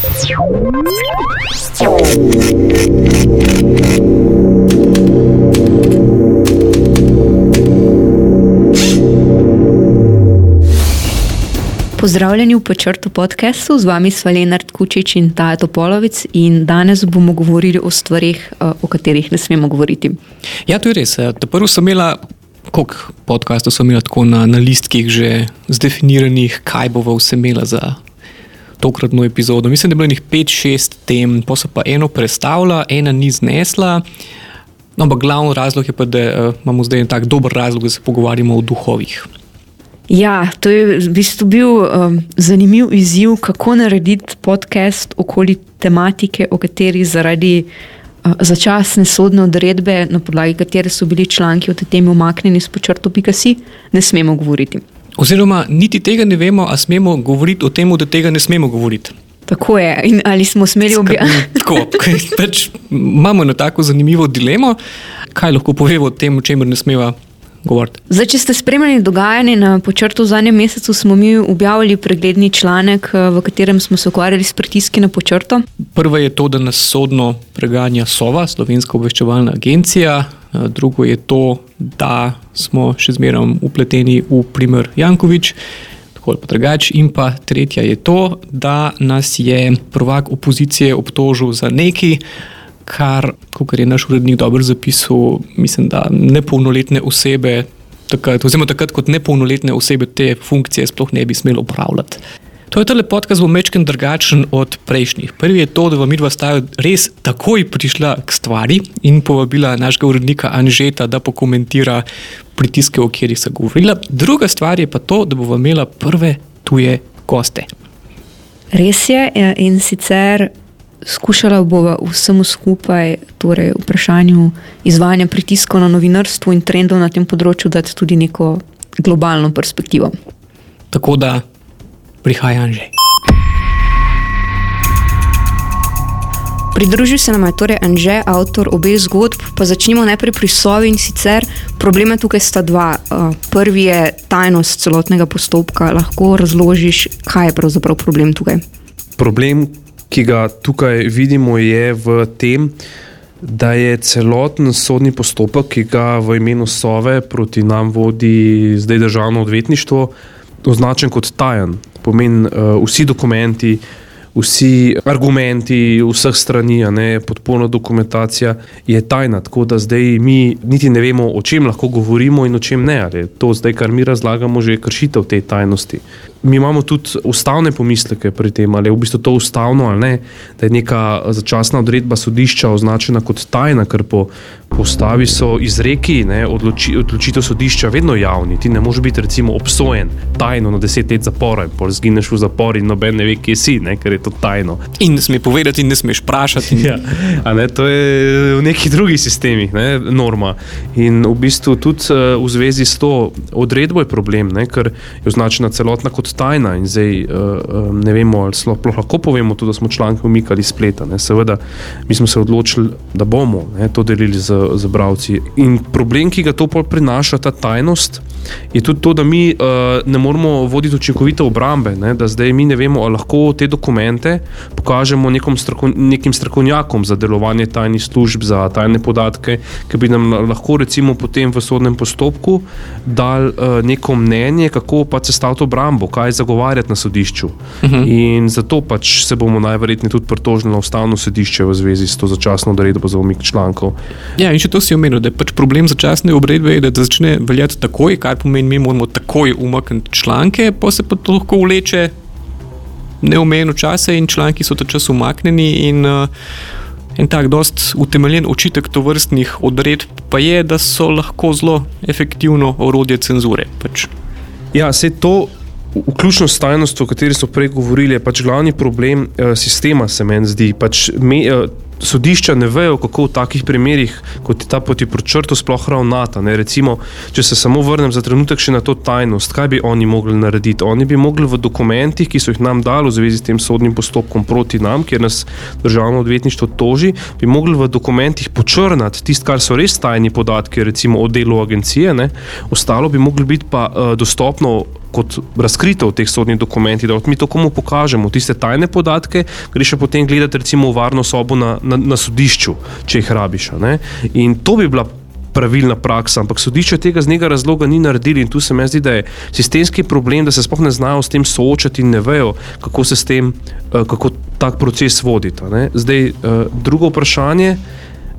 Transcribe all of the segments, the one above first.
Pozdravljeni v Počrtu podkastu, z vami sva Lenard Kučič in Taja Topolovic in danes bomo govorili o stvarih, eh, o katerih ne smemo govoriti. Ja, to je res. Eh, prvo sem imela, koliko podkastov sem imela tako na, na listkih že zdefiniranih, kaj bova vse imela za tokratno epizodo. Mislim, da je bilo njih 5-6 tem, pa so pa eno predstavila, ena ni znesla. No, ampak glavni razlog je pa, da uh, imamo zdaj en tak dober razlog, da se pogovarjamo o duhovih. Ja, to je v bistvu bil um, zanimiv izziv, kako narediti podcast okoli tematike, o kateri zaradi uh, začasne sodne odredbe, na podlagi katere so bili članki o tej temi umaknjeni s počrto.si, ne smemo govoriti. Oziroma, niti tega ne vemo, ali smemo govoriti o tem, da tega ne smemo govoriti. Tako je, in ali smo smeli objaviti. Pač imamo eno tako zanimivo dilemo, kaj lahko povemo o tem, o čemer ne smemo govoriti. Zdaj, če ste spremljali dogajanje na počrtu v zadnjem mesecu, smo mi objavili pregledni članek, eh, v katerem smo se ukvarjali s pritiski na počrto. Prvo je to, da nas sodno preganja SOVA, Slovenska obveščevalna agencija. Eh, drugo je to, da smo še zmeraj upleteni v primer Jankovič. In pa tretja je to, da nas je prvak opozicije obtožil za nekaj, kar, kot je naš urednik dobro zapisal, mislim, da nepolnoletne osebe, takrat, oziroma takrat kot nepolnoletne osebe, te funkcije sploh ne bi smeli upravljati. To je tale podcast, bo mečken drugačen od prejšnjih. Prvi je to, da vam midva sta res takoj prišla k stvari in povabila našega urednika Anžeta, da pokomentira pritiske, o katerih se govorila. Druga stvar je pa to, da bomo imela prve tuje goste. Res je in sicer skušala bova vsemu skupaj, torej vprašanju izvajanja pritiskov na novinarstvo in trendov na tem področju, dati tudi neko globalno perspektivo. Tako da prihaja Anže. Pridružil se nam je torej Anže, avtor obeh zgodb. Pa začnimo najprej pri Sovi in sicer problema tukaj sta dva. Prvi je tajnost celotnega postopka. Lahko razložiš, kaj je pravzaprav problem tukaj? Problem, ki ga tukaj vidimo, je v tem, da je celoten sodni postopek, ki ga v imenu Sove proti nam vodi zdaj državno odvetništvo, označen kot tajen. Pomeni, uh, vsi dokumenti, vsi argumenti, vseh strani, ne, podporna dokumentacija je tajna. Tako da zdaj mi niti ne vemo, o čem lahko govorimo in o čem ne. To zdaj, kar mi razlagamo, že je kršitev te tajnosti mi imamo tudi ustavne pomisleke pri tem, ali je v bistvu to ustavno ali ne, da je neka začasna odredba sodišča označena kot tajna, ker po postavi so izreki, ne, odloči, odločitev sodišča vedno javni. Ti ne moreš biti recimo obsojen tajno na deset let zapora in pol zgineš v zapor in noben ne ve, kje si, ne, ker je to tajno. In ne smeš povedati, in ne smeš vprašati. Ja, ne, to je v nekih drugih sistemih ne, norma. In v bistvu tudi uh, v zvezi s to odredbo je problem, ne, ker je označena celotna kot tajna in zdaj uh, ne vemo, ali sploh lahko povemo, tudi, da smo članke umikali spleta. Ne. Seveda, mi smo se odločili, da bomo ne, to delili z, z bravci. In problem, ki ga to prinaša, ta tajnost, je tudi to, da mi uh, ne moremo voditi učinkovite obrambe. Ne, da zdaj mi ne vemo, ali lahko te dokumente pokažemo nekim strokovnjakom za delovanje tajnih služb, za tajne podatke, ki bi nam lahko recimo potem v sodnem postopku dal uh, neko mnenje, kako pa se staviti obrambo kaj zagovarjati na sodišču. Uh mhm. -huh. In zato pač se bomo najverjetneje tudi pritožili na ustavno sodišče v zvezi s to začasno odredbo za umik člankov. Ja, in še to si omenil, da je pač problem začasne odredbe, da začne veljati takoj, kar pomeni, mi moramo takoj umakniti članke, pa se pa to lahko vleče neomejeno časa in članki so ta čas umaknjeni. In, uh, En tak dost utemeljen očitek to vrstnih odredb pa je, da so lahko zelo efektivno orodje cenzure. Pač. Ja, se to Vključno s tajnostjo, o kateri so prej govorili, je pač glavni problem eh, sistema, se meni zdi. Pač me, eh, sodišča ne vejo, kako v takih primerih, kot je ta poti pročrto, sploh ravnata. Ne? Recimo, če se samo vrnem za trenutek še na to tajnost, kaj bi oni mogli narediti? Oni bi mogli v dokumentih, ki so jih nam dali v zvezi s tem sodnim postopkom proti nam, kjer nas državno odvetništvo toži, bi mogli v dokumentih počrnati tisto, kar so res tajni podatki, recimo o delu agencije, ne? ostalo bi mogli biti pa uh, dostopno kot razkrito v teh sodnih dokumentih, da mi to komu pokažemo, tiste tajne podatke, greš pa potem gledati recimo v varno sobo na, na, na sodišču, če jih rabiš. In to bi bila pravilna praksa, ampak sodišče tega z njega razloga ni naredili in tu se mi zdi, da je sistemski problem, da se sploh ne znajo s tem soočati in ne vejo, kako se s tem, eh, kako tak proces vodita. Ne? Zdaj, eh, drugo vprašanje,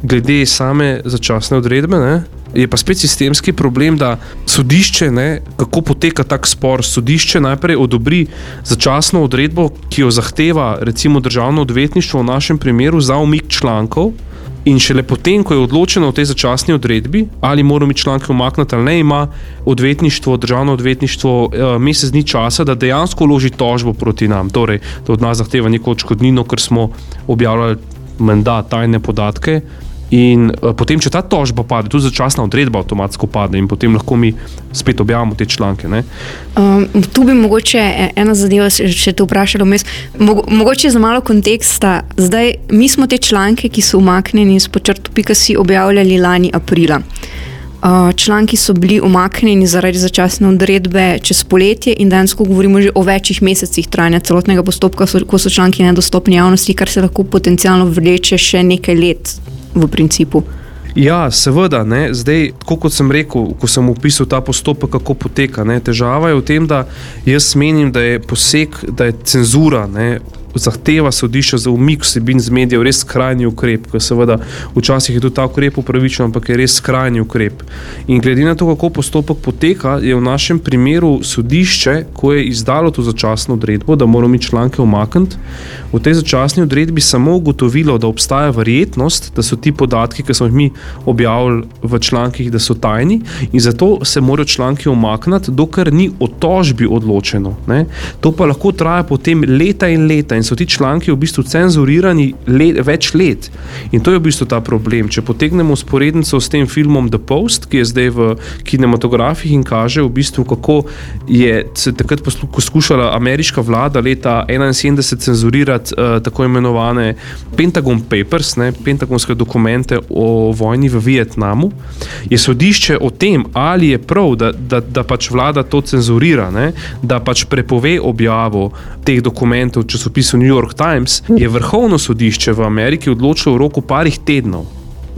glede same začasne odredbe. Ne? Je pa spet sistemski problem, da sodišče, ne, kako poteka tak spor. Sodišče najprej odobri začasno odredbo, ki jo zahteva, recimo, državno odvetništvo v našem primeru za umik člankov, In šele potem, ko je odločeno o tej začasni odredbi, ali moramo mi članke umakniti ali ne, ima odvetništvo, državno odvetništvo eh, mesec dni časa, da dejansko vloži tožbo proti nam. Torej, da od nas zahteva neko odškodnino, ker smo objavljali menda tajne podatke. In uh, potem, če ta tožba pade, tudi začasna odredba avtomatsko pade, in potem lahko mi spet objavimo te članke. Um, tu bi mogoče e, ena zadeva, če te vprašali, Mogo, mogoče za malo konteksta. Zdaj, mi smo te članke, ki so umaknjeni iz počrtu.pika, si objavljali lani aprila. Uh, članki so bili umaknjeni zaradi začasne odredbe čez poletje, in danes govorimo že o večjih mesecih trajanja celotnega postopka, so, ko so članki nedostopni javnosti, kar se lahko potencialno vleče še nekaj let v principu. Ja, seveda. Ne. Zdaj, kot sem rekel, ko sem opisal ta postopek, kako poteka, ne. težava je v tem, da jaz menim, da je poseg, da je cenzura. Ne zahteva sodišča za umik vsebin z medijev res skrajni ukrep, ker seveda včasih je tudi ta ukrep upravičen, ampak je res skrajni ukrep. In glede na to, kako postopek poteka, je v našem primeru sodišče, ko je izdalo to začasno odredbo, da moramo mi članke umakniti, v tej začasni odredbi samo ugotovilo, da obstaja verjetnost, da so ti podatki, ki smo jih mi objavili v člankih, da so tajni in zato se morajo članki umakniti, dokler ni o tožbi odločeno. Ne? To pa lahko traja potem leta in leta in so ti članki v bistvu cenzurirani let, več let. In to je v bistvu ta problem. Če potegnemo usporednico s tem filmom The Post, ki je zdaj v kinematografih in kaže v bistvu, kako je se takrat poskušala ameriška vlada leta 1971 cenzurirati uh, tako imenovane Pentagon Papers, ne, pentagonske dokumente o vojni v Vietnamu, je sodišče o tem, ali je prav, da, da, da pač vlada to cenzurira, ne, da pač prepove objavo teh dokumentov v časopisu New York Times, je vrhovno sodišče v Ameriki odločilo v roku parih tednov.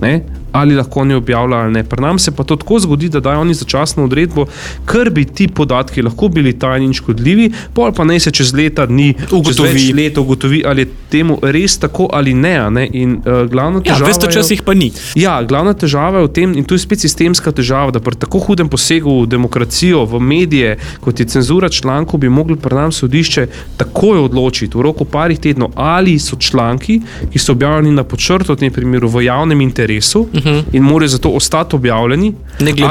Ne? Ali lahko oni objavljajo ali ne. Pri nas se pa to tako zgodi, da dajo oni začasno odredbo, ker bi ti podatki lahko bili tajni in škodljivi, pol pa naj se čez leta dni ugotovi, let ugotovi ali je temu res tako ali ne. ne? In uh, glavna ja, težava. Ja, veste, včasih pa ni. Ja, glavna težava je v tem, in to je spet sistemska težava, da pri tako hudem posegu v demokracijo, v medije, kot je cenzura člankov, bi mogli pri nas sodišče takoj odločiti v roku parih tednov, ali so članki, ki so objavljeni na počrtu, v tem primeru v javnem interesu. Uh -huh. in morajo zato ostati objavljeni,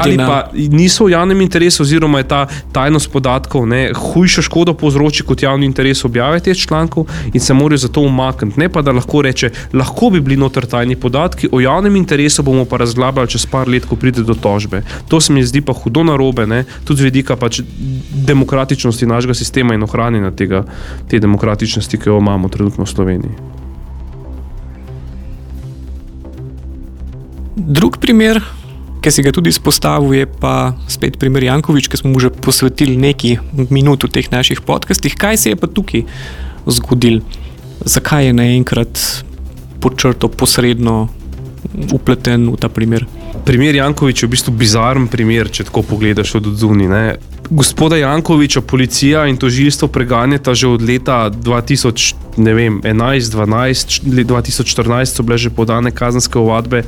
ali na... pa niso v javnem interesu, oziroma je ta tajnost podatkov ne, hujša škoda povzroči kot javni interes objave teh člankov in se morajo zato umakniti. Ne pa da lahko reče, lahko bi bili noter tajni podatki, o javnem interesu bomo pa razglabljali čez par let, ko pride do tožbe. To se mi zdi pa hudo narobe, ne, tudi z vidika pač demokratičnosti našega sistema in ohranjanja tega, te demokratičnosti, ki jo imamo trenutno v Sloveniji. Drug primer, ki si ga tudi izpostavil, je pa spet primer Jankovič, ki smo mu že posvetili nekaj minut v teh naših podcastih. Kaj se je pa tukaj zgodil? Zakaj je naenkrat počrto posredno upleten v ta primer? Primer Jankovič je v bistvu bizaren primer, če tako pogledaš od zunaj. Gospoda Jankoviča policija in tožilstvo preganjata že od leta 2011, 2012, 2014 so bile že podane kazenske ovadbe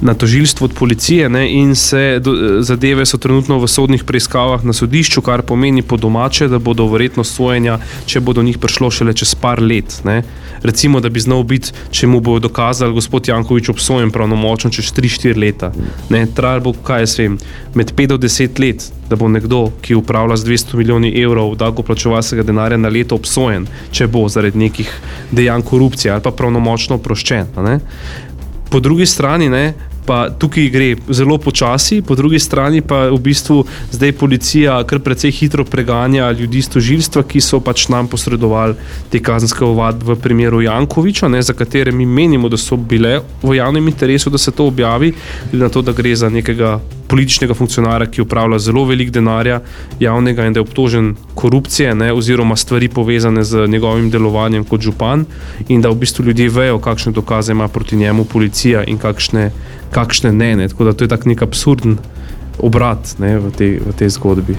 na tožilstvo od policije ne, in se do, zadeve so trenutno v sodnih preiskavah na sodišču, kar pomeni po domače, da bodo verjetno sojenja, če bodo njih prišlo šele čez par let. Ne. Recimo, da bi znal biti, če mu bo dokazal gospod Jankovič obsojen pravnomočno čez 3-4 leta. Trajalo bo, kaj jaz vem, med 5 do 10 let, da bo nekdo, ki upravlja z 200 milijoni evrov davkoplačevalskega denarja na leto obsojen, če bo zaradi nekih dejanj korupcije ali pa pravnomočno oproščen po drugi strani ne, pa tukaj gre zelo počasi, po drugi strani pa v bistvu zdaj policija kar precej hitro preganja ljudi iz tožilstva, ki so pač nam posredovali te kazenske ovadbe v primeru Jankoviča, ne, za katere mi menimo, da so bile v javnem interesu, da se to objavi, glede na to, da gre za nekega političnega funkcionarja, ki upravlja zelo velik denarja javnega in da je obtožen korupcije ne, oziroma stvari povezane z njegovim delovanjem kot župan in da v bistvu ljudje vejo, kakšne dokaze ima proti njemu policija in kakšne, kakšne ne, ne. Tako da to je tak nek absurden obrat ne, v, tej, v tej zgodbi.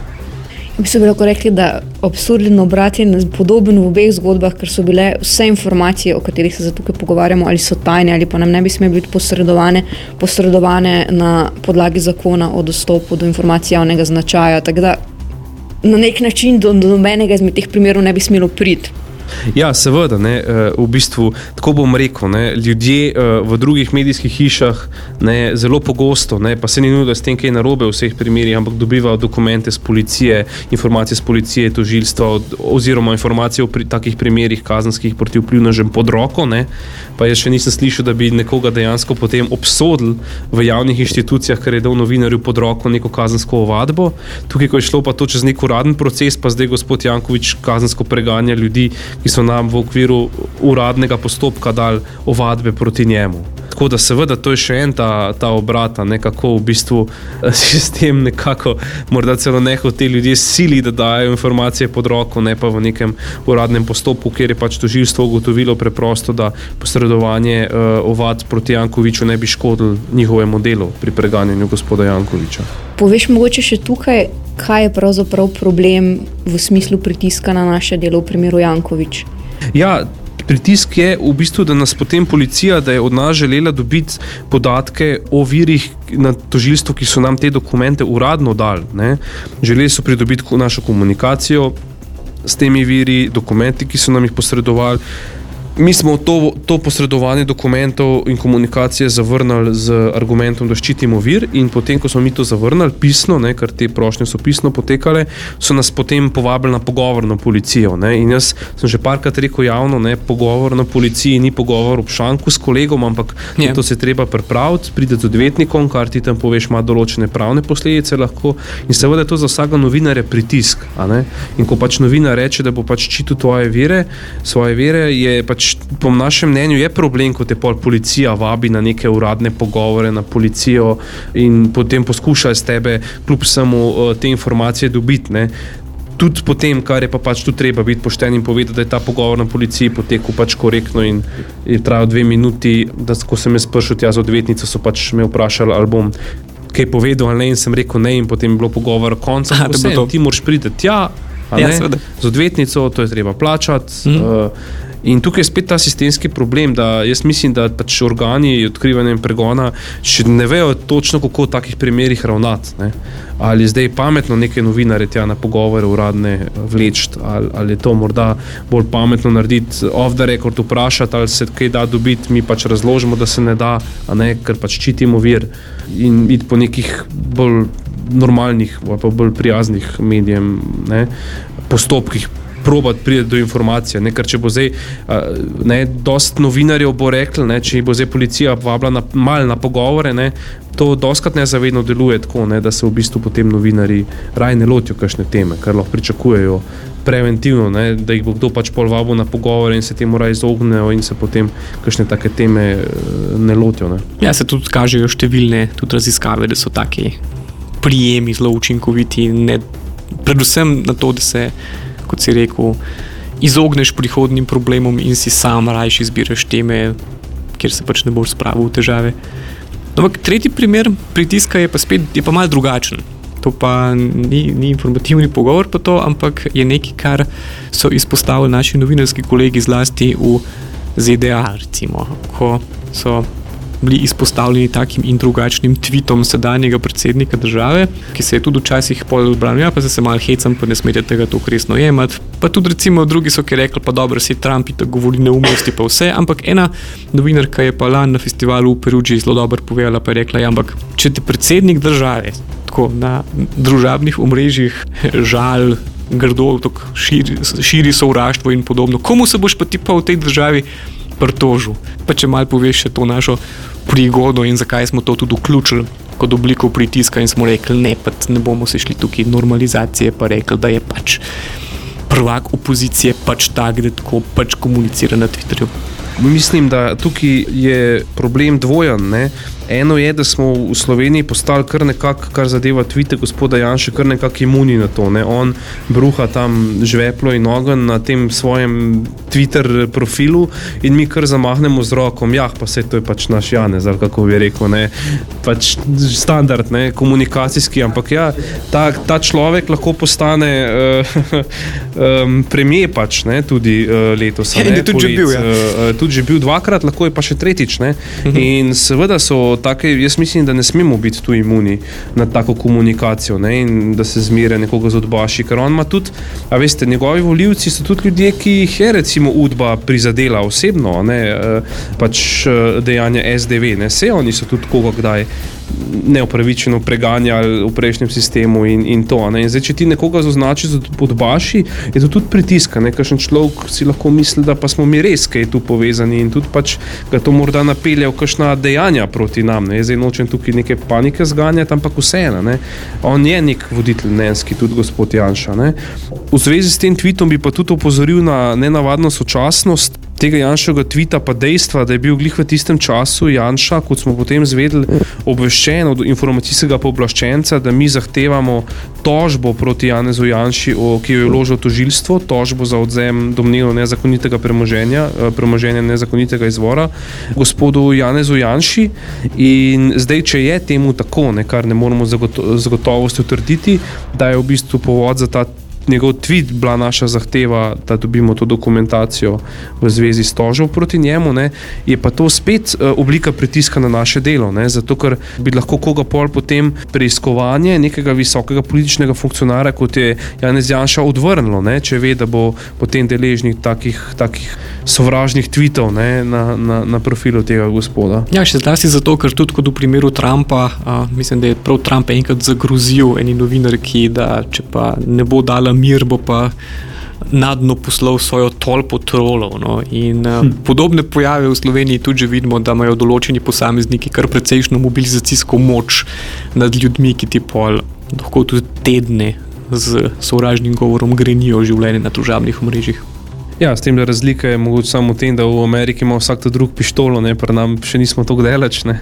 Mi smo lahko rekli, da absurdno obrat je podoben v obeh zgodbah, ker so bile vse informacije, o katerih se tukaj pogovarjamo, ali so tajne ali pa nam ne bi smele biti posredovane, posredovane na podlagi zakona o dostopu do informacij javnega značaja. Tako da na nek način do nobenega izmed teh primerov ne bi smelo priti. Ja, seveda, ne, eh, v bistvu, tako bom rekel, ne, ljudje eh, v drugih medijskih hišah ne, zelo pogosto, ne, pa se ni nujno, da s tem kaj narobe v vseh primerih, ampak dobivajo dokumente z policije, informacije z policije, tožilstva oziroma informacije o pri, takih primerih kazenskih proti vplivnežem pod roko. Ne, pa jaz še nisem slišal, da bi nekoga dejansko potem obsodili v javnih inštitucijah, ker je dal novinarju pod roko neko kazensko ovadbo. Tukaj, ko je šlo pa to čez nek uraden proces, pa zdaj gospod Jankovič kazensko preganja ljudi, ki so nam v okviru uradnega postopka dali ovadbe proti njemu. Tako da, seveda, to je še en ta, ta obrat, kako v bistvu eh, sistem nekako, morda celo neho te ljudi sili, da dajo informacije pod roko, ne pa v nekem uradnem postopku, kjer je pač tožilstvo ugotovilo preprosto, da posredovanje uh, ovadb proti Jankoviču ne bi škodilo njihovemu delu pri preganjanju gospoda Jankoviča. Poveš mogoče še tukaj, kaj je pravzaprav problem v smislu pritiska na naše delo v primeru Jankovič? Ja, pritisk je v bistvu, da nas potem policija, da je od nas želela dobiti podatke o virih na tožilstvu, ki so nam te dokumente uradno dali. Ne. Želeli so pridobiti našo komunikacijo s temi viri, dokumenti, ki so nam jih posredovali. Mi smo to, to posredovanje dokumentov in komunikacije zavrnili z argumentom, da ščitimo vir, in potem, ko smo mi to zavrnili, pisno, ne, ker te prošnje so pisno potekale, so nas potem povabili na pogovor na policijo. Ne. In jaz sem že parkrat rekel javno, da pogovor na policiji ni pogovor ob šanku s kolegom, ampak yeah. Ja. to se treba pripraviti, pride z odvetnikom, kar ti tam poveš, ima določene pravne posledice. Lahko. In seveda je to za vsakega novinarja pritisk. In ko pač novinar reče, da bo pač ščitil tvoje vire, svoje vire, je pač po našem mnenju je problem, ko te pol policija vabi na neke uradne pogovore na policijo in potem poskuša iz tebe, kljub samo eh, te informacije dobiti. Ne. Tudi potem, kar je pa pač tu treba biti pošten in povedati, da je ta pogovor na policiji potekel pač korektno in je trajal dve minuti. Da, ko sem jaz prišel tja z odvetnico, so pač me vprašali, ali bom kaj povedal ali ne, in sem rekel ne, in potem je bilo pogovor konca. Ti moraš priti tja, ja, z odvetnico, to je treba plačati. Mm. Uh, In tukaj je spet ta sistemski problem, da jaz mislim, da pač organi odkrivanja in pregona še ne vejo točno, kako v takih primerih ravnati. Ne. Ali zdaj je pametno neke novinare tja na pogovore uradne vleči, ali, ali je to morda bolj pametno narediti, off the record vprašati, ali se kaj da dobiti, mi pač razložimo, da se ne da, ne, ker pač čitimo vir in iti po nekih bolj normalnih, pa bolj prijaznih medijem, ne, postopkih probati priti do informacije. Ne? Ker če bo zdaj, ne, dost novinarjev bo rekli, ne, če bo zdaj policija vabila na, mal na pogovore, ne, to doskrat nezavedno deluje tako, ne, da se v bistvu potem novinari raj ne lotijo kakšne teme, kar lahko pričakujejo preventivno, ne, da jih bo kdo pač pol vabil na pogovore in se temu raj izognejo in se potem kakšne take teme ne lotijo. Ne. Ja, se tudi kažejo številne tudi raziskave, da so taki prijemi zelo učinkoviti, ne, predvsem na to, da se kot si rekel, izogneš prihodnim problemom in si sam rajši izbiraš teme, kjer se pač ne boš spravil v težave. Ampak tretji primer pritiska je pa spet je pa malo drugačen. To pa ni, ni informativni pogovor, pa to, ampak je nekaj, kar so izpostavili naši novinarski kolegi, zlasti v ZDA. Recimo, ko so bili izpostavljeni takim in drugačnim tvitom sedanjega predsednika države, ki se je tudi včasih pol branil, ja, pa se malo hecam, pa ne smete tega tako resno jemati. Pa tudi recimo drugi so ki rekli, pa dobro, si Trump in tako govori neumnosti, pa vse. Ampak ena novinarka je pa lani na festivalu v Peruči zelo dobro povedala, pa je rekla, ja, ampak če ti predsednik države tako na družabnih omrežjih žal. Grdo širi, širi sovraštvo in podobno. Komu se boš pa ti pa v tej državi pritožil. Pa če malo poveš še to našo prigodo in zakaj smo to tudi vključili kot obliko pritiska in smo rekli, ne, ne bomo se šli tukaj normalizacije, pa rekli, da je pač prvak opozicije pač tak, da tako pač komunicira na Twitterju. Mislim, da tukaj je problem dvojen. Ne? Eno je, da smo v Sloveniji postali kar nekako, kar zadeva tvite gospoda Janša, kar nekako imuni na to. Ne? On bruha tam žveplo in ogen na tem svojem Twitter profilu in mi kar zamahnemo z rokom. Ja, pa se to je pač naš Janez, ali kako bi rekel, ne? pač standard, ne? komunikacijski. Ampak ja, ta, ta človek lahko postane uh, um, premijer pač ne? tudi uh, letos. Ja, ne? tudi že bil. Ja. Uh, tudi že bil dvakrat, lahko je pa še tretjič. Uh -huh. In seveda so take, jaz mislim, da ne smemo biti tu imuni na tako komunikacijo ne? in da se zmere nekoga z odbaši. Ker on ima tudi, a veste, njegovi voljivci so tudi ljudje, ki jih je recimo Udba prizadela osebno, ne? pač dejanja SDV, ne vse oni so tudi koga kdaj neopravičeno preganjali v prejšnjem sistemu in, in to. In zdaj, če ti nekoga označiš za podbaši, je to tudi pritisk. Nekakšen človek si lahko misli, da pa smo mi res kaj tu povezani in tudi pač ga to morda napelje v kakšna dejanja proti nam. Ne? Zdaj nočem tukaj neke panike zganjati, ampak vseeno. On je nek voditelj nenski, tudi gospod Janša. Ne? V zvezi s tem tvitom bi pa tudi opozoril na nenavadno sočasnost tega Janšega tvita, pa dejstva, da je bil glih v tistem času Janša, kot smo potem zvedeli, obveščen od informacijskega pooblaščenca, da mi zahtevamo tožbo proti Janezu Janši, o, ki jo je vložilo tožilstvo, tožbo za odzem domnevno nezakonitega premoženja, eh, premoženja nezakonitega izvora gospodu Janezu Janši. In zdaj, če je temu tako, ne, kar ne moremo z gotovostjo trditi, da je v bistvu povod za ta njegov tweet bila naša zahteva, da dobimo to dokumentacijo v zvezi s tožbo proti njemu, ne, je pa to spet uh, oblika pritiska na naše delo. Ne, zato, ker bi lahko koga pol potem preiskovanje nekega visokega političnega funkcionarja, kot je Janez Janša, odvrnilo, ne, če ve, da bo potem deležnik takih, takih sovražnih tweetov ne, na, na, na profilu tega gospoda. Ja, še zlasti zato, ker tudi kot v primeru Trumpa, uh, mislim, da je prav Trump enkrat zagrozil eni novinarki, da če pa ne bo dala mir, bo pa nadno poslal svojo tolpo trolov. No. In, uh, hm. Podobne pojave v Sloveniji tudi vidimo, da imajo določeni posamezniki kar precejšno mobilizacijsko moč nad ljudmi, ki ti pol lahko tudi tedne z sovražnim govorom grenijo življenje na družabnih omrežjih. Ja, s tem, da razlika je mogoče samo v tem, da v Ameriki ima vsak drug pištolo, ne pa nam še nismo tako daleč. Ne.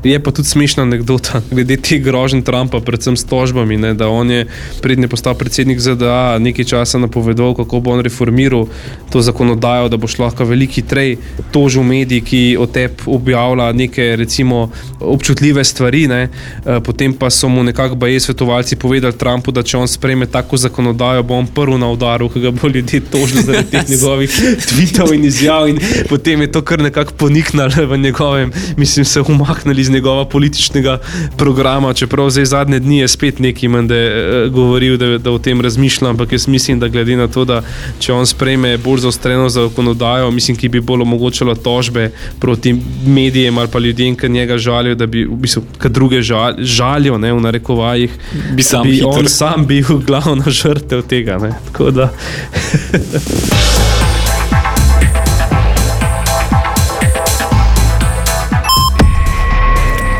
Je pa tudi smešna anekdota glede te grožnje Trumpa, predvsem s tožbami, ne, da on je prednji postal predsednik ZDA, nekaj časa napovedal, kako bo on reformiral to zakonodajo, da bo šlo lahko veliki trej tožil mediji, ki o tebi objavlja neke recimo občutljive stvari. Ne. Eh, potem pa so mu nekako baje svetovalci povedali Trumpu, da če on sprejme tako zakonodajo, bo on prvi na udaru, ki ga bo ljudje tožili zaradi teh njegovih tvitev in izjav, in potem je to kar nekako poniknilo v njegovem, mislim, se umaknili iz njegova političnega programa. Čeprav zdaj zadnje dni je spet neki manj, da je uh, govoril, da, da o tem razmišlja, ampak jaz mislim, da glede na to, da če on sprejme bolj zaostreno zakonodajo, mislim, ki bi bolj omogočila tožbe proti medijem ali pa ljudem, ki njega žalijo, da bi v bistvu druge žal, žalijo, ne v narekovajih, bi, sam bi on sam bil glavna žrtev tega. Ne,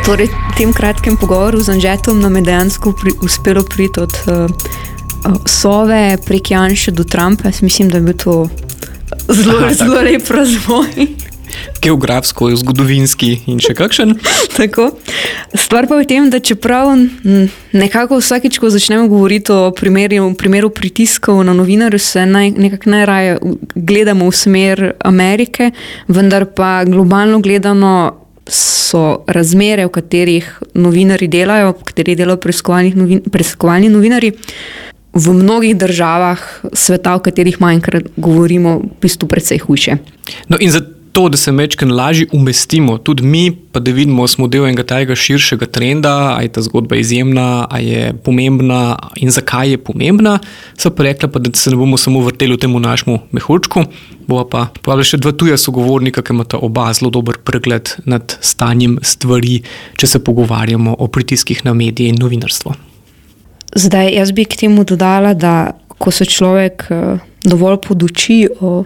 Torej, v tem kratkem pogovoru z Anžetom nam je dejansko pri, uspelo priti od uh, Sove prek Janša do Trumpa. Jaz mislim, da je bil to zelo, Aha, zelo lep razvoj. Geografsko, zgodovinski in še kakšen. Stvar pa je v tem, da čeprav nekako vsakeč, ko začnemo govoriti o primeru, primeru pritiskov na novinarje, se naj, nekako najraje gledamo v smer Amerike, vendar pa globalno gledano so razmere, v katerih novinari delajo, v katerih delajo preiskovalni novinari. V mnogih državah sveta, o katerih manjkrat govorimo, v bistvu precej hujše. No, in zato to, da se mečken lažje umestimo, tudi mi, pa da vidimo, smo del enega tega širšega trenda, ali je ta zgodba izjemna, ali je pomembna in zakaj je pomembna, so pa rekli, pa, da se ne bomo samo vrteli v tem našem mehurčku. Bo pa pa še dva tuja sogovornika, ki imata oba zelo dober pregled nad stanjem stvari, če se pogovarjamo o pritiskih na medije in novinarstvo. Zdaj, jaz bi k temu dodala, da ko se človek uh, dovolj poduči o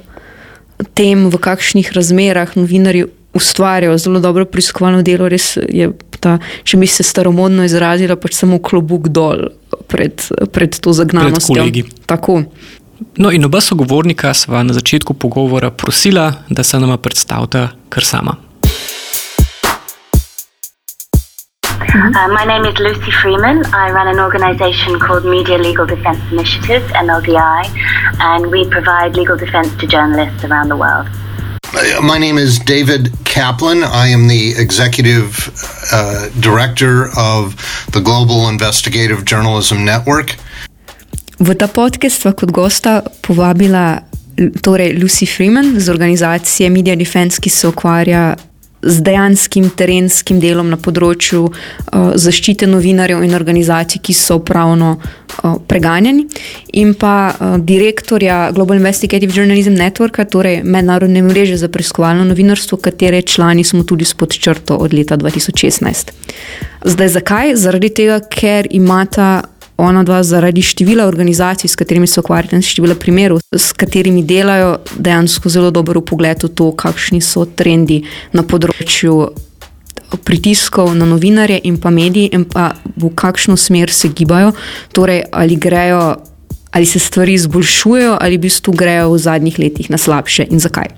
tem, v kakšnih razmerah novinari ustvarjajo zelo dobro preiskovalno delo, res je ta, če bi se staromodno izrazila, pač samo klobuk dol pred, pred to zagnanostjo. Tako. No, in oba sogovornika sva na začetku pogovora prosila, da se nama predstavita kar sama. Uh, my name is Lucy Freeman. I run an organization called Media Legal Defense Initiative, MLDI, and we provide legal defense to journalists around the world. Uh, My name is David Kaplan. I am the executive uh, director of the Global Investigative Journalism Network. V ta podcast sva kot gosta povabila torej Lucy Freeman z organizacije Media Defense, ki se ukvarja z dejanskim terenskim delom na področju uh, zaščite novinarjev in organizacij, ki so pravno uh, preganjeni, in pa uh, direktorja Global Investigative Journalism Networka, torej mednarodne mreže za preiskovalno novinarstvo, katere člani smo tudi spod črto od leta 2016. Zdaj, zakaj? Zaradi tega, ker imata ona dva zaradi števila organizacij, s katerimi se ukvarjate, in števila primerov, s katerimi delajo, dejansko zelo dober pogled v to, kakšni so trendi na področju pritiskov na novinarje in pa medije, in pa v kakšno smer se gibajo, torej ali grejo. Ali se stvari izboljšujejo, ali v bistvu grejo v zadnjih letih na slabše in zakaj.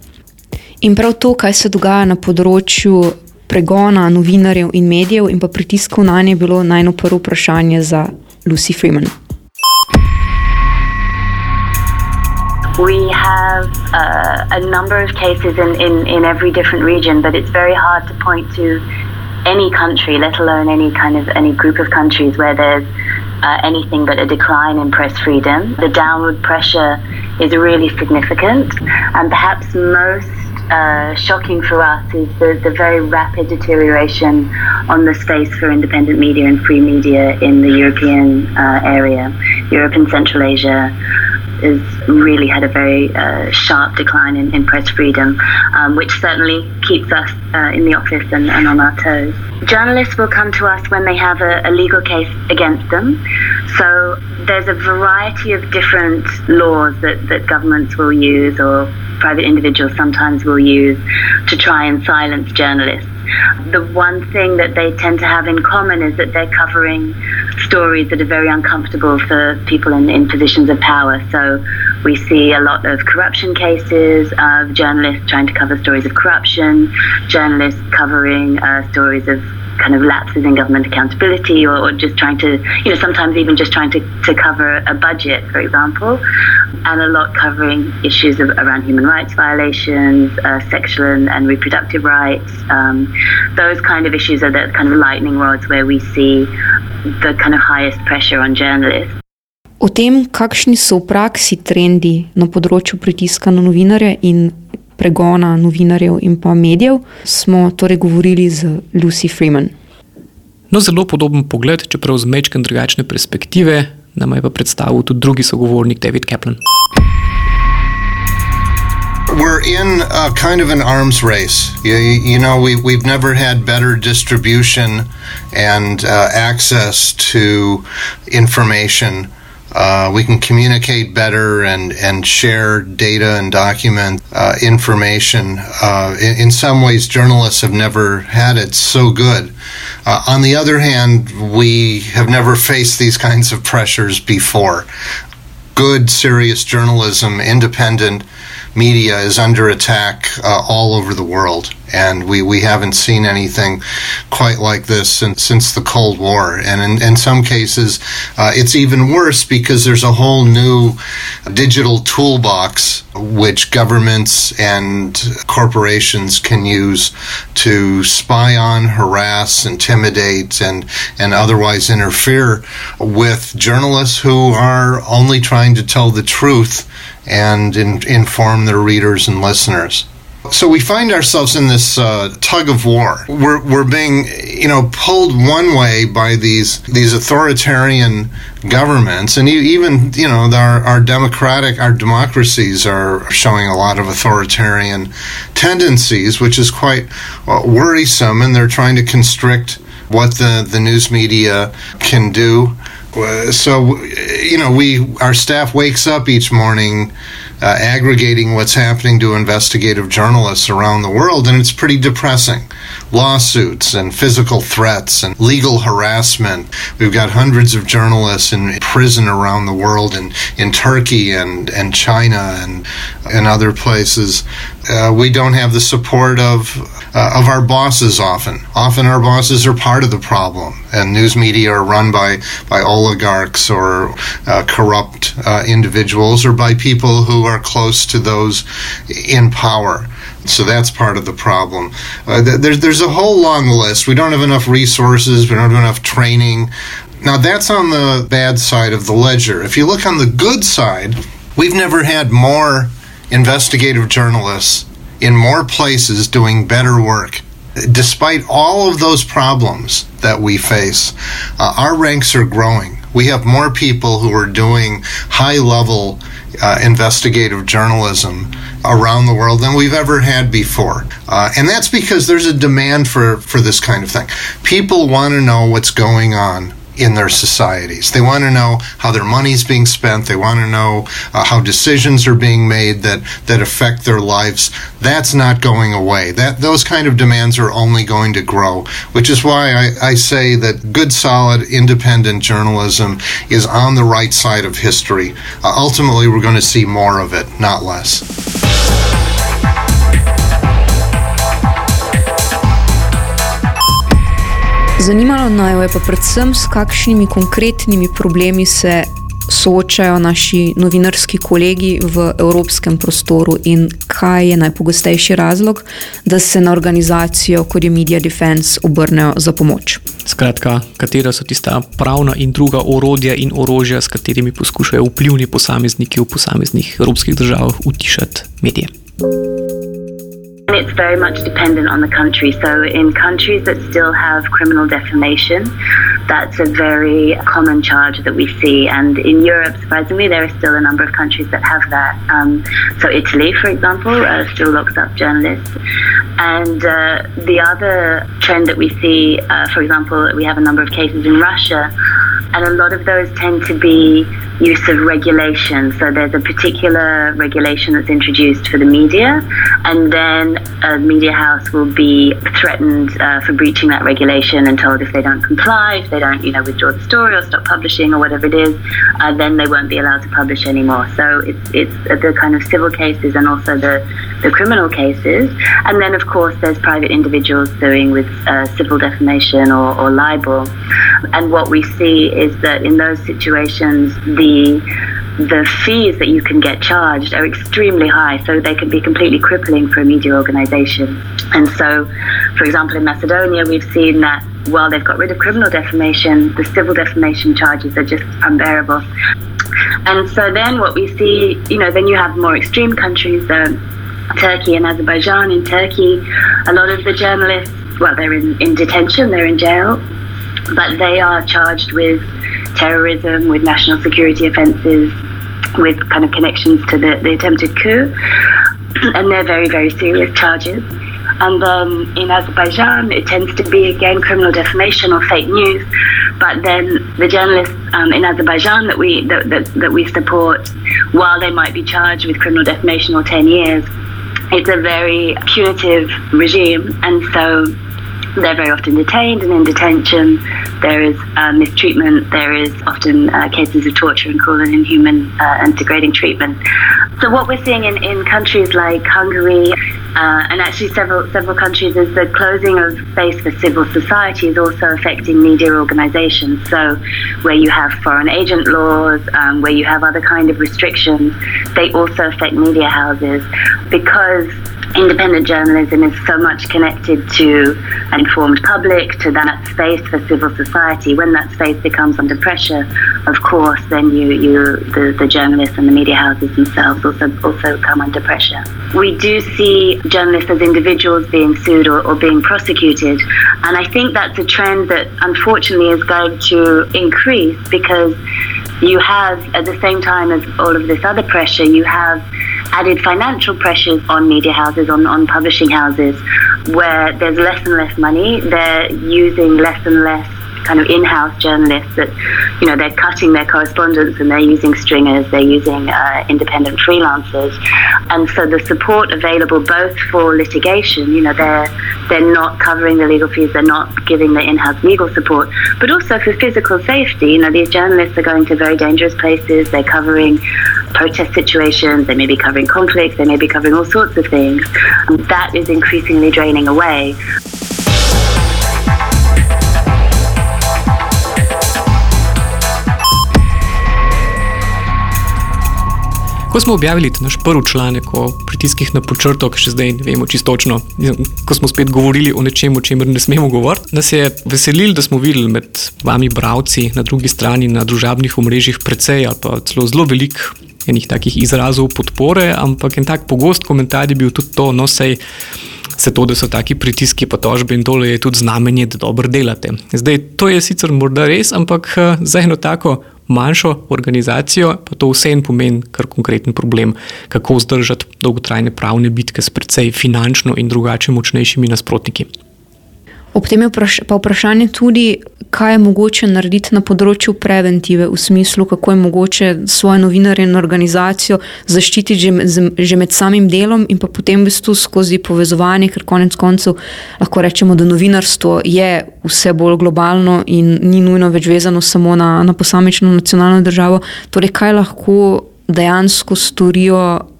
In prav to, kaj se dogaja na področju pregona novinarjev in medijev, in pa pritiskov na nje, je bilo najno prvo vprašanje za Lucy Freeman. We have uh, a number of cases in, in, in every different region, but it's very hard to point to any country, let alone any kind of any group of countries where there's uh, anything but a decline in press freedom. The downward pressure is really significant, and perhaps most uh, shocking for us is the, the very rapid deterioration on the space for independent media and free media in the European uh, area. Europe and Central Asia has really had a very uh, sharp decline in, in press freedom, um, which certainly keeps us uh, in the office and, and on our toes. Journalists will come to us when they have a, a legal case against them. So there's a variety of different laws that, that governments will use or private individuals sometimes will use to try and silence journalists. The one thing that they tend to have in common is that they're covering stories that are very uncomfortable for people in, in positions of power. So we see a lot of corruption cases of journalists trying to cover stories of corruption, journalists covering uh, stories of kind of lapses in government accountability or, or, just trying to, you know, sometimes even just trying to, to cover a budget, for example, and a lot covering issues of, around human rights violations, uh, sexual and, and, reproductive rights. Um, those kind of issues are the kind of lightning rods where we see the kind of highest pressure on journalists. O tem, kakšni so v praksi trendi na področju pritiska na novinarje in pregona novinarjev in pa medijev, smo torej govorili z Lucy Freeman. No, zelo podoben pogled, čeprav z mečkem drugačne perspektive, nam je pa predstavil tudi drugi sogovornik David Kaplan. We're in a kind of an arms race. You, you know, we, we've never had better distribution and uh, access to information. Uh, we can communicate better and, and share data and document uh, information. Uh, in, in, some ways, journalists have never had it so good. Uh, on the other hand, we have never faced these kinds of pressures before. Good, serious journalism, independent media is under attack uh, all over the world. And we, we haven't seen anything quite like this since, since the Cold War. And in, in some cases, uh, it's even worse because there's a whole new digital toolbox which governments and corporations can use to spy on, harass, intimidate, and, and otherwise interfere with journalists who are only trying to tell the truth and in, inform their readers and listeners. So we find ourselves in this uh, tug of war. We're, we're being, you know, pulled one way by these these authoritarian governments, and even, you know, our, our democratic our democracies are showing a lot of authoritarian tendencies, which is quite uh, worrisome. And they're trying to constrict what the the news media can do. Uh, so you know we our staff wakes up each morning uh, aggregating what's happening to investigative journalists around the world and it's pretty depressing. Lawsuits and physical threats and legal harassment. We've got hundreds of journalists in prison around the world in, in turkey and, and china and, and other places. Uh, we don't have the support of uh, of our bosses often. Often our bosses are part of the problem, and news media are run by by oligarchs or uh, corrupt uh, individuals or by people who are close to those in power. So that's part of the problem. Uh, th- there's there's a whole long list. We don't have enough resources. We don't have enough training. Now that's on the bad side of the ledger. If you look on the good side, we've never had more investigative journalists in more places doing better work. Despite all of those problems that we face, uh, our ranks are growing. We have more people who are doing high level uh, investigative journalism around the world than we've ever had before. Uh, and that's because there's a demand for, for this kind of thing. People want to know what's going on in their societies. They want to know how their money's being spent. They want to know uh, how decisions are being made that that affect their lives. That's not going away. That those kind of demands are only going to grow. Which is why I, I say that good, solid, independent journalism is on the right side of history. Uh, ultimately, we're going to see more of it, not less. Zanimalo naj je pa predvsem, s kakšnimi konkretnimi problemi se soočajo naši novinarski kolegi v evropskem prostoru in kaj je najpogostejši razlog, da se na organizacijo, kot je Media Defense, obrnejo za pomoč. Skratka, katera so tista pravna in druga orodja in orožja, s katerimi poskušajo vplivni posamezniki v posameznih evropskih državah utišati medije. It's very much dependent on the country. So, in countries that still have criminal defamation, that's a very common charge that we see. And in Europe, surprisingly, there are still a number of countries that have that. Um, so, Italy, for example, uh, still locks up journalists. And uh, the other trend that we see, uh, for example, we have a number of cases in Russia, and a lot of those tend to be use of regulation. So there's a particular regulation that's introduced for the media, and then a media house will be threatened uh, for breaching that regulation and told if they don't comply, if they don't, you know, withdraw the story or stop publishing or whatever it is, uh, then they won't be allowed to publish anymore. So it's it's the kind of civil cases and also the the criminal cases, and then of course there's private individuals suing with uh, civil defamation or, or libel, and what we see is that in those situations the the fees that you can get charged are extremely high, so they can be completely crippling for a media organization. And so, for example, in Macedonia, we've seen that while they've got rid of criminal defamation, the civil defamation charges are just unbearable. And so then what we see, you know, then you have more extreme countries, um, Turkey and Azerbaijan. In Turkey, a lot of the journalists, well, they're in, in detention, they're in jail, but they are charged with terrorism, with national security offences, with kind of connections to the, the attempted coup. And they're very, very serious charges. And then in Azerbaijan, it tends to be again criminal defamation or fake news. But then the journalists um, in Azerbaijan that we that, that, that we support, while they might be charged with criminal defamation or ten years, it's a very punitive regime, and so they're very often detained, and in detention, there is uh, mistreatment. There is often uh, cases of torture and cruel and inhuman uh, and degrading treatment. So what we're seeing in, in countries like Hungary uh, and actually several several countries is the closing of space for civil society is also affecting media organizations. So where you have foreign agent laws, um, where you have other kind of restrictions, they also affect media houses because independent journalism is so much connected to an informed public, to that space for civil society. When that space becomes under pressure, of course, then you, you the, the journalists and the media houses themselves also also come under pressure. We do see journalists as individuals being sued or, or being prosecuted, and I think that's a trend that unfortunately is going to increase because you have, at the same time as all of this other pressure, you have added financial pressures on media houses, on, on publishing houses, where there's less and less money. They're using less and less kind of in-house journalists that, you know, they're cutting their correspondence and they're using stringers, they're using uh, independent freelancers, and so the support available both for litigation, you know, they're they're not covering the legal fees, they're not giving the in-house legal support, but also for physical safety. You know, these journalists are going to very dangerous places. They're covering protest situations. They may be covering conflicts. They may be covering all sorts of things. And that is increasingly draining away. Ko smo objavili naš prvi članek o pritiskih na počrto, ki še zdaj ne vemo čisto točno, ko smo spet govorili o nečem, o čemer ne smemo govoriti, nas je veselilo, da smo videli med vami, bravci, na drugi strani na družabnih omrežjih, precej ali pa celo zelo velik. Enih takih izrazov podpore, ampak en tak pogost komentar je bil tudi to, no, sej, se to, da so taki pritiski, pa tožbe in dole je tudi znamenje, da dobro delate. Zdaj, to je sicer morda res, ampak eh, za eno tako manjšo organizacijo, pa to vseeno pomeni kar konkreten problem, kako vzdržati dolgotrajne pravne bitke s precej finančno in drugače močnejšimi nasprotniki. Ob tem je vpraš pa vprašanje tudi, kaj je mogoče narediti na področju preventive, v smislu, kako je mogoče svoje novinarje in organizacijo zaščititi že že med samim delom in pa potem v bistvu skozi povezovanje, ker konec koncev lahko rečemo, da novinarstvo je vse bolj globalno in ni nujno več vezano samo na, na posamično nacionalno državo. Torej, kaj lahko dejansko storijo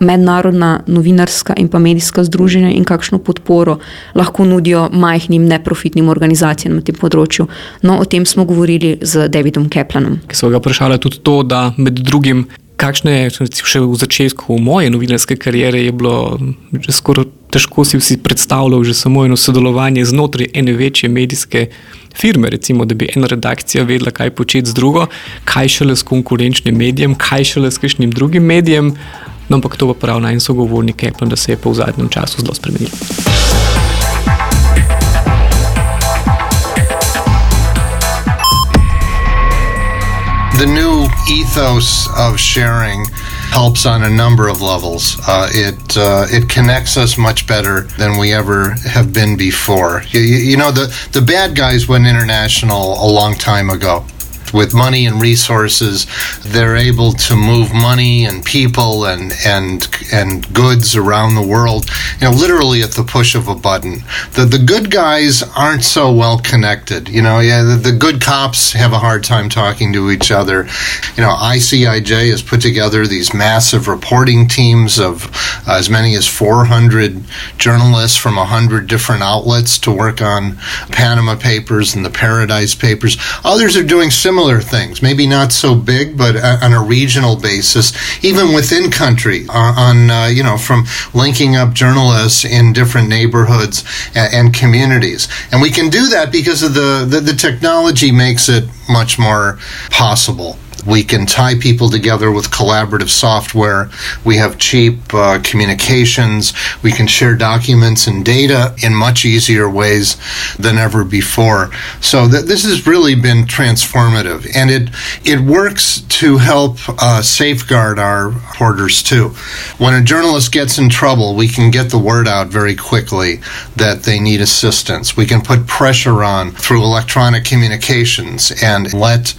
mednarodna novinarska in pa medijska združenja in kakšno podporo lahko nudijo majhnim neprofitnim organizacijam na tem področju. No, o tem smo govorili z Davidom Keplanom. Ki so ga vprašali tudi to, da med drugim. Kakšne, še v začetku moje novinarske kariere, je bilo že skoraj težko si vsi predstavljati, že samo eno sodelovanje znotraj ene večje medijske firme, recimo, da bi ena redakcija vedela, kaj početi z drugo, kaj šele s konkurenčnim medijem, kaj šele s kakšnim drugim medijem. No, ampak to pa pravi naj sogovornik Apple, da se je pa v zadnjem času zelo. The new ethos of sharing helps on a number of levels. Uh, it uh, it connects us much better than we ever have been before. You, you know, the the bad guys went international a long time ago with money and resources, they're able to move money and people and and and goods around the world, you know, literally at the push of a button. The the good guys aren't so well connected. You know, yeah, the, the good cops have a hard time talking to each other. You know, ICIJ has put together these massive reporting teams of uh, as many as 400 journalists from 100 different outlets to work on Panama Papers and the Paradise Papers. Others are doing similar similar things, maybe not so big, but on a regional basis, even within country, on, uh, you know, from linking up journalists in different neighborhoods and, and, communities. And we can do that because of the, the, the technology makes it much more possible. We can tie people together with collaborative software. We have cheap uh, communications. We can share documents and data in much easier ways than ever before. So th- this has really been transformative, and it it works to help uh, safeguard our reporters too. When a journalist gets in trouble, we can get the word out very quickly that they need assistance. We can put pressure on through electronic communications and let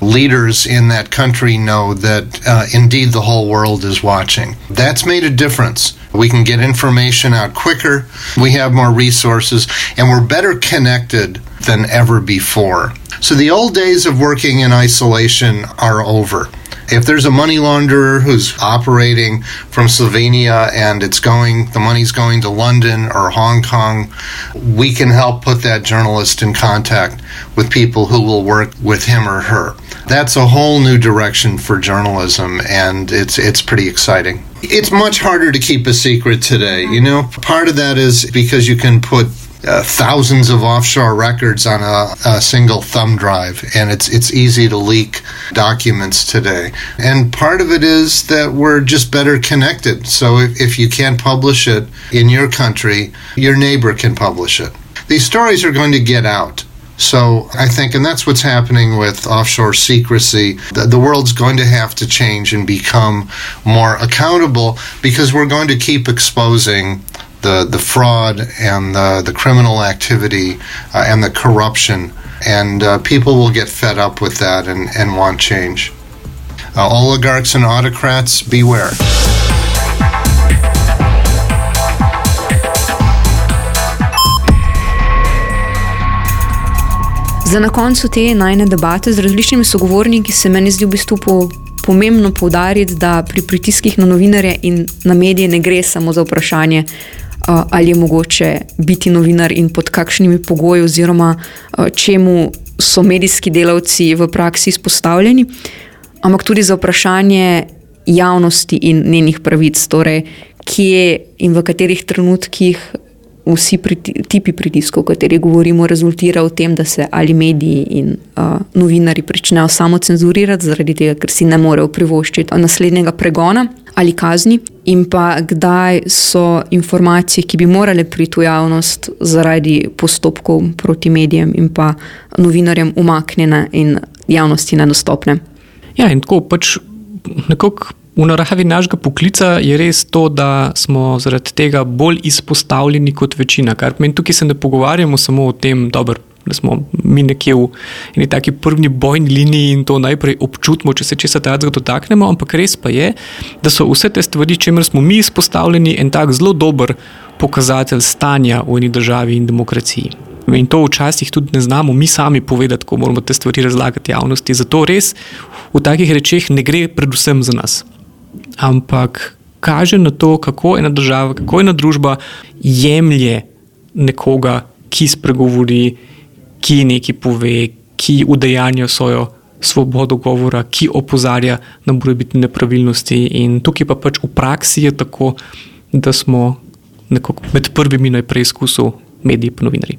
leaders in that country know that uh, indeed the whole world is watching. That's made a difference. We can get information out quicker, we have more resources, and we're better connected than ever before. So the old days of working in isolation are over. If there's a money launderer who's operating from Slovenia and it's going, the money's going to London or Hong Kong, we can help put that journalist in contact with people who will work with him or her. That's a whole new direction for journalism, and it's it's pretty exciting. It's much harder to keep a secret today. You know, part of that is because you can put uh, thousands of offshore records on a, a, single thumb drive, and it's it's easy to leak documents today. And part of it is that we're just better connected. So if, if you can't publish it in your country, your neighbor can publish it. These stories are going to get out. So I think, and that's what's happening with offshore secrecy. The, the, world's going to have to change and become more accountable because we're going to keep exposing the, the fraud and the, the criminal activity uh, and the corruption and uh, people will get fed up with that and, and want change. Uh, oligarchs and autocrats, beware. Za na koncu te najne debate z različnimi sogovorniki se meni zdi v bistvu po, pomembno poudariti, da pri pritiskih na novinarje in na medije ne gre samo za vprašanje, ali je mogoče biti novinar in pod kakšnimi pogoji, oziroma čemu so medijski delavci v praksi izpostavljeni, ampak tudi za vprašanje javnosti in njenih pravic, torej kje in v katerih trenutkih vsi priti, tipi pritiskov, o katerih govorimo, rezultira v tem, da se ali mediji in uh, novinari pričnejo samo cenzurirati, zaradi tega, ker si ne morejo privoščiti naslednjega pregona ali kazni, in pa kdaj so informacije, ki bi morale priti v javnost zaradi postopkov proti medijem in pa novinarjem, umaknjene in javnosti nedostopne. Ja, in tako pač nekako. V naravi našega poklica je res to, da smo zaradi tega bolj izpostavljeni kot večina. Kar pomeni, tukaj se ne pogovarjamo samo o tem, dober, da smo mi nekje v neki taki prvi bojni liniji in to najprej občutimo, če se česa takega dotaknemo, ampak res pa je, da so vse te stvari, čemer smo mi izpostavljeni, en tak zelo dober pokazatelj stanja v eni državi in demokraciji. In to včasih tudi ne znamo mi sami povedati, ko moramo te stvari razlagati javnosti. Zato res v takih rečeh ne gre predvsem za nas ampak kaže na to, kako ena država, kako ena družba jemlje nekoga, ki spregovori, ki nekaj pove, ki udejanja svojo svobodo govora, ki opozarja na morebitne nepravilnosti. In tukaj pa pač v praksi je tako, da smo med prvimi na preizkusu mediji in novinari.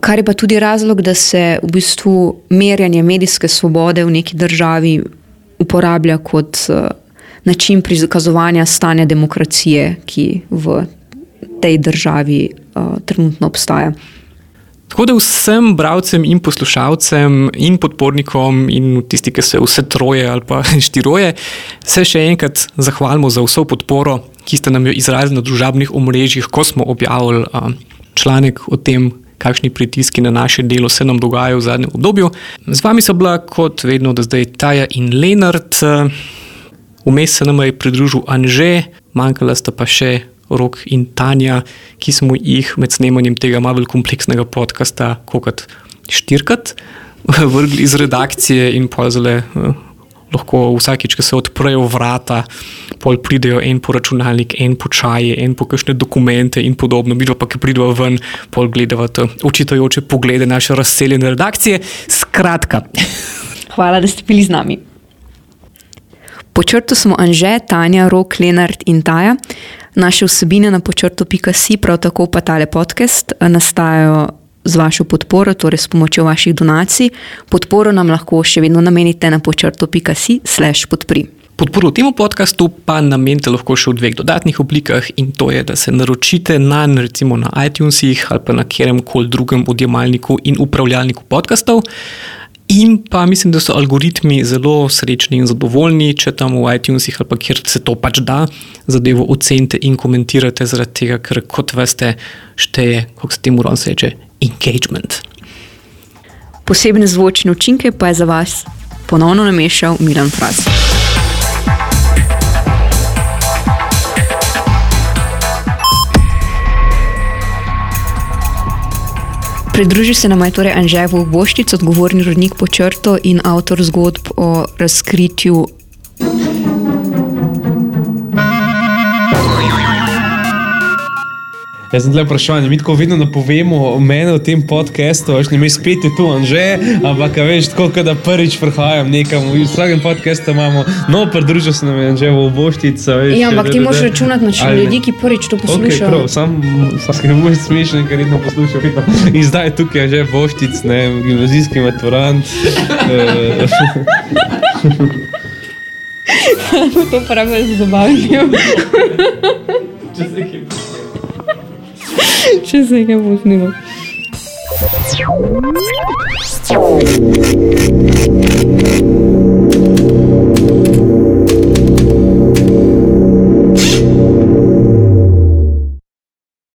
Kar je pa tudi razlog, da se v bistvu merjanje medijske svobode v neki državi uporablja kot uh, način prikazovanja stanja demokracije, ki v tej državi uh, trenutno obstaja. Tako da vsem bralcem in poslušalcem in podpornikom in tisti, ki se vse troje ali pa štiroje, se še enkrat zahvalimo za vso podporo, ki ste nam jo izrazili na družabnih omrežjih, ko smo objavili uh, članek o tem, kakšni pritiski na naše delo se nam dogajajo v zadnjem obdobju. Z vami so bila kot vedno do zdaj Taja in Lenard. Uh, Vmes se nam je pridružil Anže, manjkala sta pa še Rok in Tanja, ki smo jih med snemanjem tega malo kompleksnega podcasta, kot štirikrat, vrgli iz redakcije in pozale. Eh, lahko vsakič, ko se odprejo vrata, pol pridejo en po računalnik, en po čaje, en po kakšne dokumente in podobno, mi pa ki pridejo ven, pol gledajo učitajoče poglede naše razseljene redakcije. Skratka. Hvala, da ste bili z nami. Počrtu smo Anže, Tanja, Rok, Lenart in Taja. Naše vsebine na počrtu.si, prav tako pa tale podcast, nastajajo z vašo podporo, torej s pomočjo vaših donacij. Podporo nam lahko še vedno namenite na počrtu.si/slash podpri. Podporo temu podkastu pa namenite lahko še v dveh dodatnih oblikah, in to je, da se naročite na, recimo na iTunesih ali pa na kjerem koli drugem odjemalniku in upravljalniku podkastov. In pa mislim, da so algoritmi zelo srečni in zadovoljni, če tam v iTunesih ali kjer se to pač da, zadevo ocenite in komentirate, zaradi tega, ker kot veste, šteje, kako se temu reče, engagement. Posebne zvočne učinke pa je za vas ponovno namešal Miran Fras. Pridruži se nam je torej Anževo Boščic, odgovorni rodnik po črto in avtor zgodb o razkritju Jaz sem le vprašanje, mi tako vedno napovemo mene v tem podkastu, veš, ne mi spet je tu Anže, ampak veš, tako da prvič prihajam nekam, v vsakem podkastu imamo, no, pridružil se nam je Anže v Boštica. Veš, ja, ampak ti moraš računati na čim ljudi, ki prvič to poslušajo. Okay, prav, sam, sam ne moreš smešen, ker redno poslušajo. In zdaj je tukaj Anže Boštic, ne, gimnazijski maturant. to pravi z zabavljanjem. Če se nekaj bo snimalo.